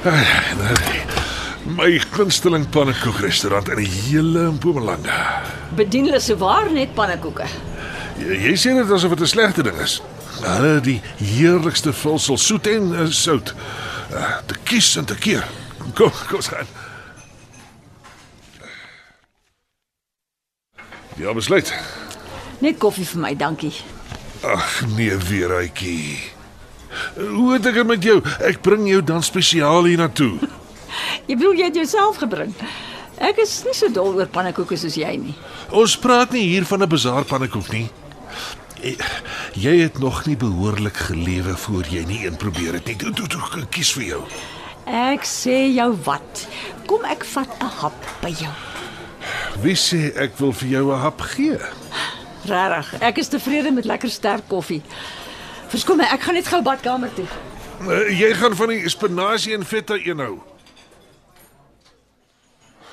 My gunsteling pannekoekrestaurant in die hele Mpumalanga. Bedien hulle sowaar net pannekoeke. Jy, jy sê dit asof dit 'n slegte ding is. Hulle die heerlikste vulsel soet en uh, sout. Uh, te kies en te keer. Kom, kom gaan. Ja, besluit. Net koffie vir my, dankie. Ag nee, weer uitjie. Hoe het ek dit met jou? Ek bring jou dan spesiaal hier na toe. Jy bedoel jy het jouself gebring. Ek is nie so dol oor pannekoeke soos jy nie. Ons praat nie hier van 'n bazaar pannekoek nie. Eh, Jy het nog nie behoorlik gelewe voor jy nie een probeer het nie. Toe, toe, toe, kies vir jou. Ek sê jou wat. Kom ek vat 'n hap by jou. Wie sê ek wil vir jou 'n hap gee? Regtig, ek is tevrede met lekker sterk koffie. Verskoon my, ek gaan net gou badkamer toe. Uh, jy gaan van die spinasie en feta eenhou.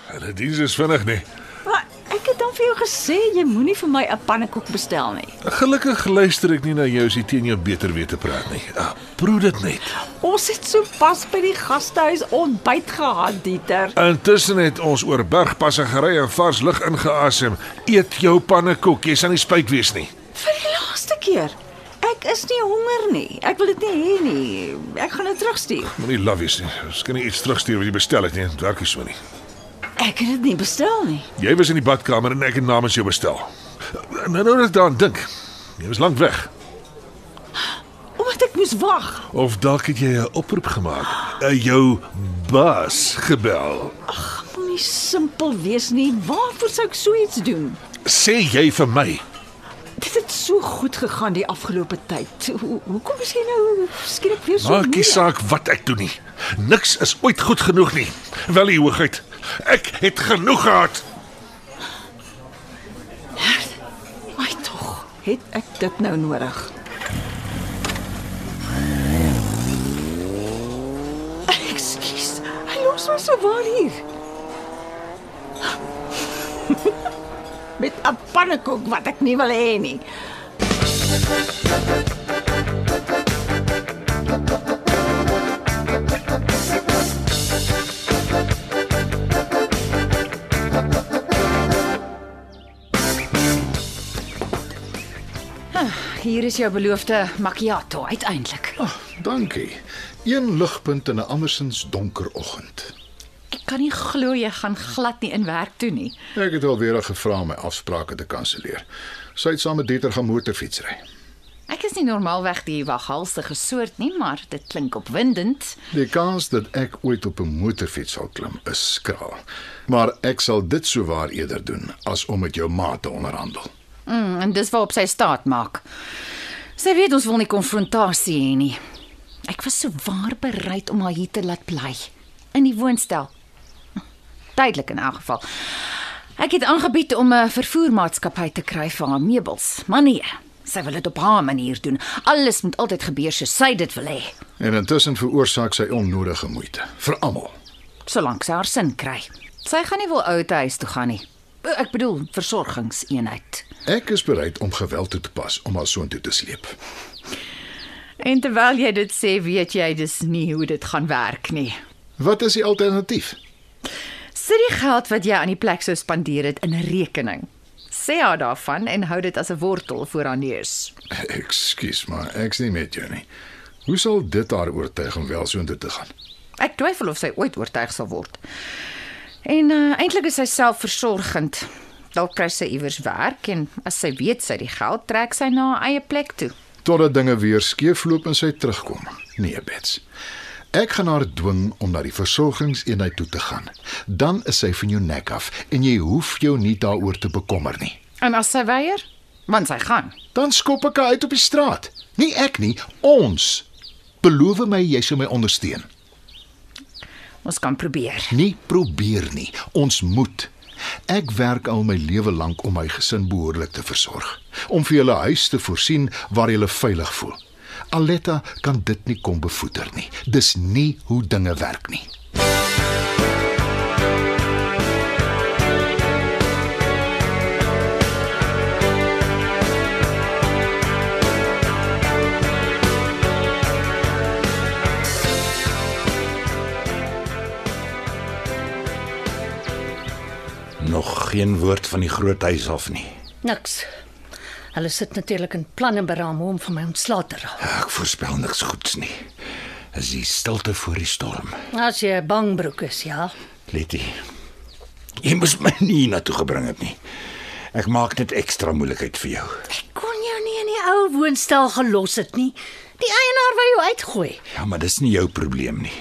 Hulle diens is vinnig nie. Maar ek het dan vir jou gesê jy moenie vir my 'n pannekoek bestel nie. Gelukkig luister ek nie na jou as jy teen jou beter weet te praat nie. Ah, proe dit net. Ons het so pas by die gastehuis ontbyt gehad, Dieter. Intussen het ons oor bergpassagery en vars lug ingeasem. Eet jou pannekoek, jy sal nie spyt wees nie. Vir die laaste keer. Ek is nie honger nie. Ek wil dit nie hê nie. Ek gaan dit terugstuur. Moenie wees nie. Ons kan nie iets terugstuur wat jy bestel het nie. Dit werk nie so nie. Ek het dit nie bestel nie. Jy was in die badkamer en ek het namens jou bestel. Nou nou ek daaraan dink. Jy was lank weg. Omdat ek moes wag. Of dalk het jy 'n oproep gemaak. Uh, jou baas gebel. Moenie simpel wees nie. Waarvoor sou ek so iets doen? Sê jy vir my Dit het so goed gegaan die afgelope tyd. Ho hoekom is jy nou skielik weer so? Maak nie saak wat ek doen nie. Niks is ooit goed genoeg nie. Wel, u hoogheid. Ek het genoeg gehad. My tog, het ek dit nou nodig? Ekskuus. Hy los my so waar hier. Met 'n pannekoek wat ek nie wil hê nie. Hier is jou beloofde macchiato uiteindelik. Ag, dankie. Een ligpunt in 'n andersins donker oggend. Kan nie glo jy gaan glad nie in werk toe nie. Ek het alweer gevra om my afsprake te kanselleer. Sy het saam met Dieter gaan motorfietsry. Ek is nie normaalweg die waghalsige soort nie, maar dit klink opwindend. Die kans dat ek ooit op 'n motorfiets sal klim is skraal. Maar ek sal dit souwaar eerder doen as om met jou ma te onderhandel. Mm, en dis waarop sy staat maak. Sy weet ons wil nie konfrontasie hê nie. Ek was so waar bereid om haar hier te laat bly in die woonstel. Tydelik in elk geval. Ek het aangebied om 'n vervoermaatskappy te kry vir haar meubels, maar nee, sy wil dit op haar manier doen. Alles moet altyd gebeur soos sy dit wil hê, En intussen veroorsaak sy onnodige moeite vir almal. solank sy haar sin kry. Sy gaan nie wil ouete huis toe gaan nie. Ek bedoel versorgingseenheid. Ek is bereid om geweld toe te pas om haar soontoe te sleep. En terwyl jy dit sê, weet jy dis nie hoe dit gaan werk nie. Wat is die alternatief? Sit die geld wat jy aan die plek sou spandeer het in 'n rekening. Sê haar daarvan en hou dit as 'n wortel voor haar neus. Ekskuus, maar ek's nie met jou nie. Hoe sal dit haar oortuig om wel soontoe te gaan? Ek twyfel of sy ooit oortuig sal word. En uh, eintlik is sy selfversorgend. Dalk kry sy iewers werk en as sy weet sy die geld, trek sy na haar eie plek toe. totdat dinge weer skeefloop en sy terugkom. Nee, Bets. Ek gaan haar dwing om na die versorgingseenheid toe te gaan. Dan is sy van jou nek af en jy hoef jou nie daaroor te bekommer nie. En as sy weier, want sy gaan. Dan skop ek haar uit op die straat. Nie ek nie, ons. Beloof my jy sal my ondersteun. Ons kan probeer. Nie probeer nie. Ons moet. Ek werk al my lewe lank om my gesin behoorlik te versorg, om vir julle huis te voorsien waar julle veilig voel. Aletta kan dit nie kom bevoeder nie. Dis nie hoe dinge werk nie. Nog geen woord van die groot huis af nie. Niks. Hulle sit natuurlik in planne beraam om van my ontslae te raak. Ek voorspel niks goeds nie. Is die stilte voor die storm. As jy 'n bangbroek is, ja. Letty. Jy moes my nie hiernatoe gebring het nie. Ek maak net ekstra moeilikheid vir jou. Ek kon jou nie in die ou woonstel gelos het nie. Die eienaar wou jou uitgooi. Ja, maar dis nie jou probleem nie.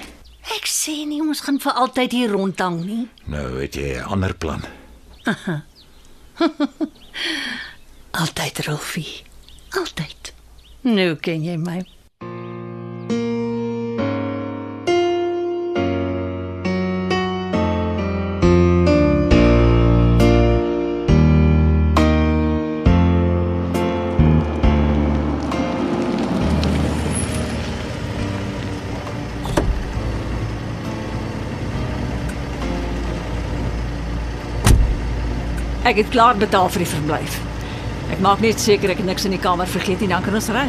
Ek sê nie ons gaan vir altyd hier rondhang nie. Nou het jy 'n ander plan. Altyd, Rolfie. Altyd. Nou ken jy my. Ek het klaar betaal vir die verblyf. Ek maak net seker ek niks in die kamer vergeet nie, dan kan ons ry.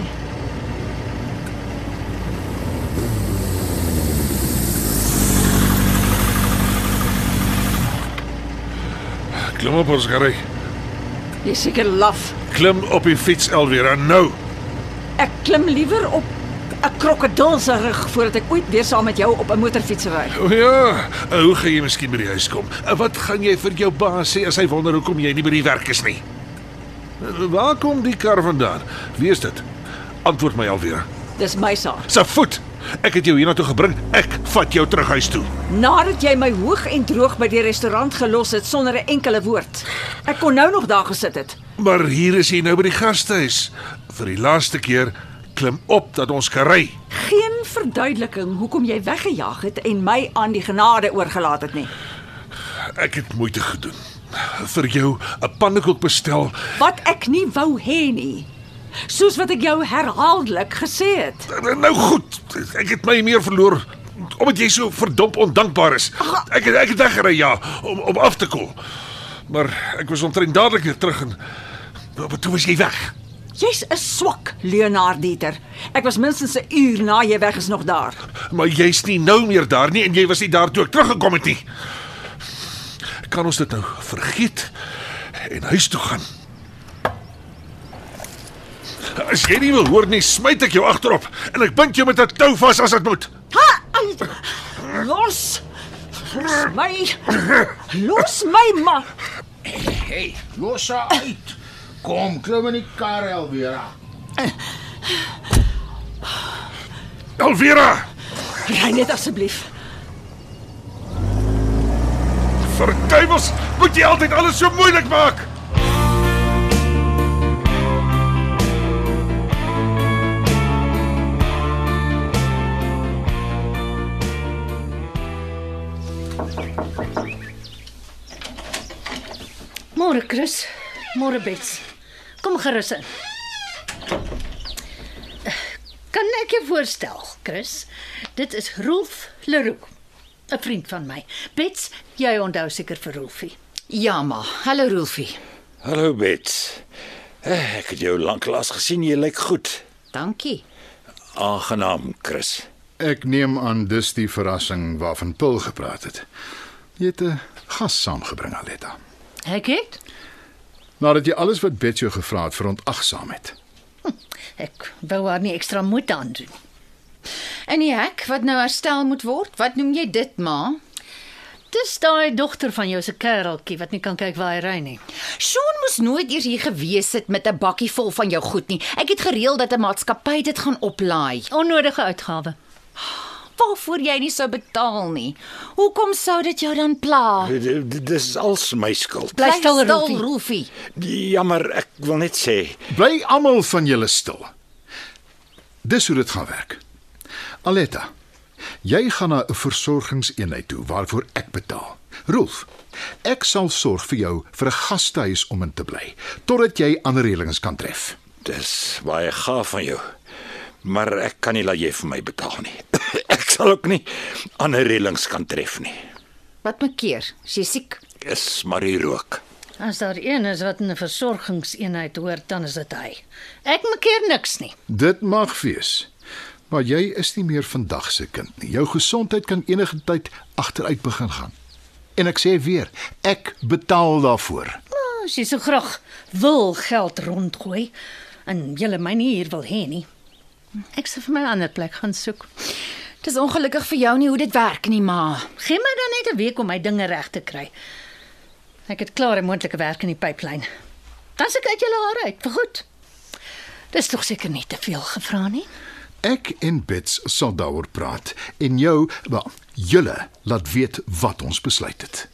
Klim op ons gery. Jy seker laf. Klim op die fiets Elvira nou. Ek klim liewer op 'n krokodil se rug voordat ek ooit weer saam met jou op 'n motorfiets ry. O ja, hoe gaan jy miskien by die huis kom? Wat gaan jy vir jou baas sê as hy wonder hoekom jy nie by die werk is nie? Uh, waar kom die kar vandaan? Wie is dit? Antwoord my Elvira. Dis my saak. Sy voet. Ek het jou hiernatoe gebring. Ek vat jou terug huis toe. Nadat jy my hoog en droog by die restaurant gelos het sonder 'n enkele woord. Ek kon nou nog daar gesit het. Maar hier is jy nou by die gastehuis. Vir die laaste keer klim op dat ons kan ry. Geen verduideliking hoekom jy weggejaag het en my aan die genade oorgelaat het nie. Ek het moeite gedoen. Vir jou 'n pannekoek bestel. Wat ek nie wou hê nie. Soos wat ek jou herhaaldelik gesê het. Nou goed, ek het my meer verloor omdat jy so verdomp ondankbaar is. Ek het ek het weggery ja, om om af te koel. Maar ek was omtrent dadelik weer terug en maar toe was jy weg. Jy's 'n swak Leonard Dieter. Ek was minstens 'n uur na jy weg is nog daar. Maar jy's nie nou meer daar nie en jy was nie daar toe ek teruggekom het nie. Kan ons dit nou vergeet en huis toe gaan? As jy nie wil hoor nie, smyt ek jou agterop en ek bind jou met 'n tou vas as dit moet. Ha! Los! Los my! Los my ma! Hey, los haar uit. Kom, klim in die kar Elvira. Elvira, Ry net asseblief. Vir duiwels, moet jy altyd alles so moeilik maak. Môre Chris. Môre Bets. Kom gerus in. Kan ek jou voorstel, Chris? Dit is Rolf Leroux, 'n vriend van my. Bets, jy onthou seker vir Rolfie. Ja, ma. Hallo Rolfie. Hallo Bets. Eh, Ek het jou lanklaas gesien, jy lyk goed. Dankie. Aangenaam, Chris. Ek neem aan dis die verrassing waarvan Pil gepraat het. Jy het 'n gas saamgebring, Aletta. Ek het Nadat jy alles wat Bets jou gevra het verontagsaam het. ek wou haar nie ekstra moeite aandoen. En die hek wat nou herstel moet word, wat noem jy dit, ma? Dis daai dogter van jou se kereltjie wat nie kan kyk waar hy ry nie. Sean moes nooit eers hier gewees het met 'n bakkie vol van jou goed nie. Ek het gereël dat 'n maatskappy dit gaan oplaai. Onnodige uitgawe. Waarvoor jy nie sou betaal nie. Hoekom sou dit jou dan pla? Dis als my skuld. Bly stil. Rolfie. Jammer, ek wil net sê, Bly almal van julle stil. Dis hoe dit gaan werk. Aletta, jy gaan na 'n versorgingseenheid toe waarvoor ek betaal. Rolf, ek sal sorg vir jou vir 'n gastehuis om in te bly totdat jy ander reëlings kan tref. Dis baie gaaf van jou. Maar ek kan nie laat jy vir my betaal nie. ek sal ook nie ander reëlings kan tref nie. Wat maak keer? Is jy siek? Dis Marie Rook. As daar een is wat in 'n versorgingseenheid hoort, dan is dit hy. Ek maak keer niks nie. Dit mag wees. Maar jy is nie meer vandag se kind nie. Jou gesondheid kan enige tyd agteruit begin gaan. En ek sê weer, ek betaal daarvoor. Nou, as jy so graag wil geld rondgooi en jy my nie hier wil hê nie. Ek sal vir my 'n ander plek gaan soek. Dis ongelukkig vir jou nie hoe dit werk nie, ma. Gee my dan net 'n week om my dinge reg te kry. Ek het klaar 'n moontlike werk in die pyplyn. Dan se kyk julle haar uit, vir goed. Dis tog seker nie te veel gevra nie. Ek en Bets sal daaroor praat en jou, wel, julle laat weet wat ons besluit het.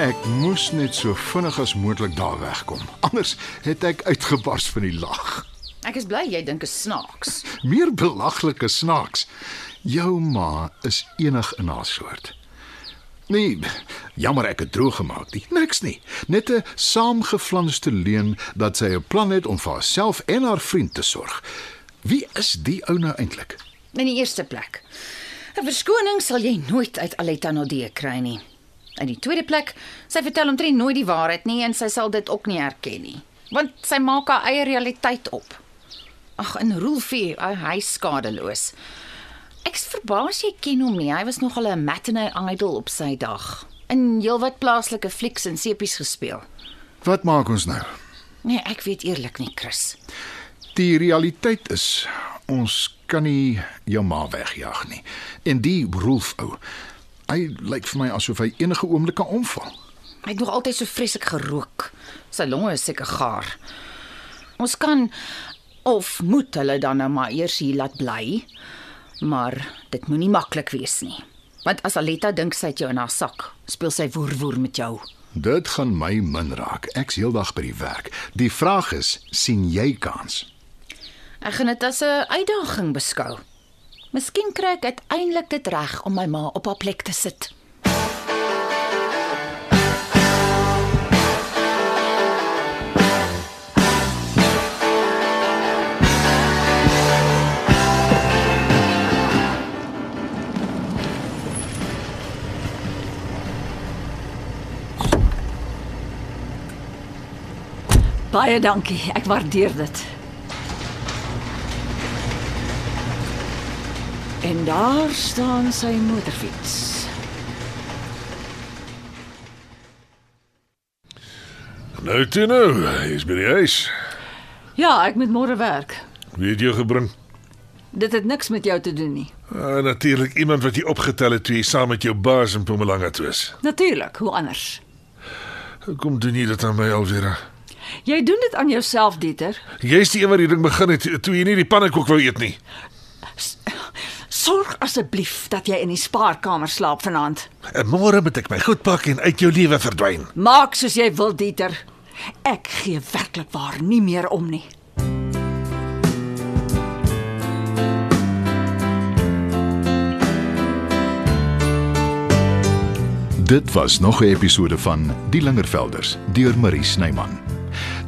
Ek moes net so vinnig as moontlik daar wegkom. Anders het ek uitgebars van die lag. Ek is bly jy dink is snaaks. Meer belaglike snaaks. Jou ma is enig in haar soort. Nee, jammer ek het droog gemaak nie. Niks nie. Net 'n saamgeflanste leuen dat sy 'n plan het om vir haarself en haar vriend te sorg. Wie is die ou nou eintlik? In die eerste plek. 'n Verskoning sal jy nooit uit Aletta Nodee kry nie. In die tweede plek, sy vertel omtrent nooit die waarheid nie en sy sal dit ook nie erken nie, want sy maak haar eie realiteit op. Ag, in Rolfie, hy is skadeloos. Ek's verbaas jy ken hom nie. Hy was nogal 'n matinee idol op sy dag. In heelwat plaaslike flieks en sepies gespeel. Wat maak ons nou? Nee, ek weet eerlik nie, Chris. Die realiteit is ons kan nie jou ma wegjaag nie. En die Rolf ou, hy lyk vir my asof hy enige oomblik kan omval. Hy het nog altyd so vreeslik gerook. Sy longe is seker gaar. Ons kan of moet hulle dan nou maar eers hier laat bly. Maar dit moenie maklik wees nie. Want as Aletta dink sy het jou in haar sak, speel sy woer-woer met jou. Dit gaan my min raak. Ek's heeldag by die werk. Die vraag is, sien jy kans? Ek gaan dit as 'n uitdaging beskou. Miskien kry ek uiteindelik dit reg om my ma op haar plek te sit. Baie dankie. Ek waardeer dit. En daar staan sy motorfiets. Nou toe nou, jy's by die huis. Ja, ek moet môre werk. Wie het jou gebring? Dit het niks met jou te doen nie. Uh, Natuurlik iemand wat jy opgetel het toe jy saam met jou baas in Mpumalanga toe is. Natuurlik, hoe anders? Kom doen nie dit aan my Alvera. Jy doen dit aan jouself, Dieter. Jy's die een wat die ding begin het toe jy nie die pannekoek wou eet nie. Sorg asseblief dat jy in die spaarkamer slaap vanaand. Môre moet ek my goed pak en uit jou lewe verdwyn. Maak soos jy wil, Dieter. Ek gee werklik waar nie meer om nie. Dit was nog 'n episode van Die Lingervelders deur Marie Snyman.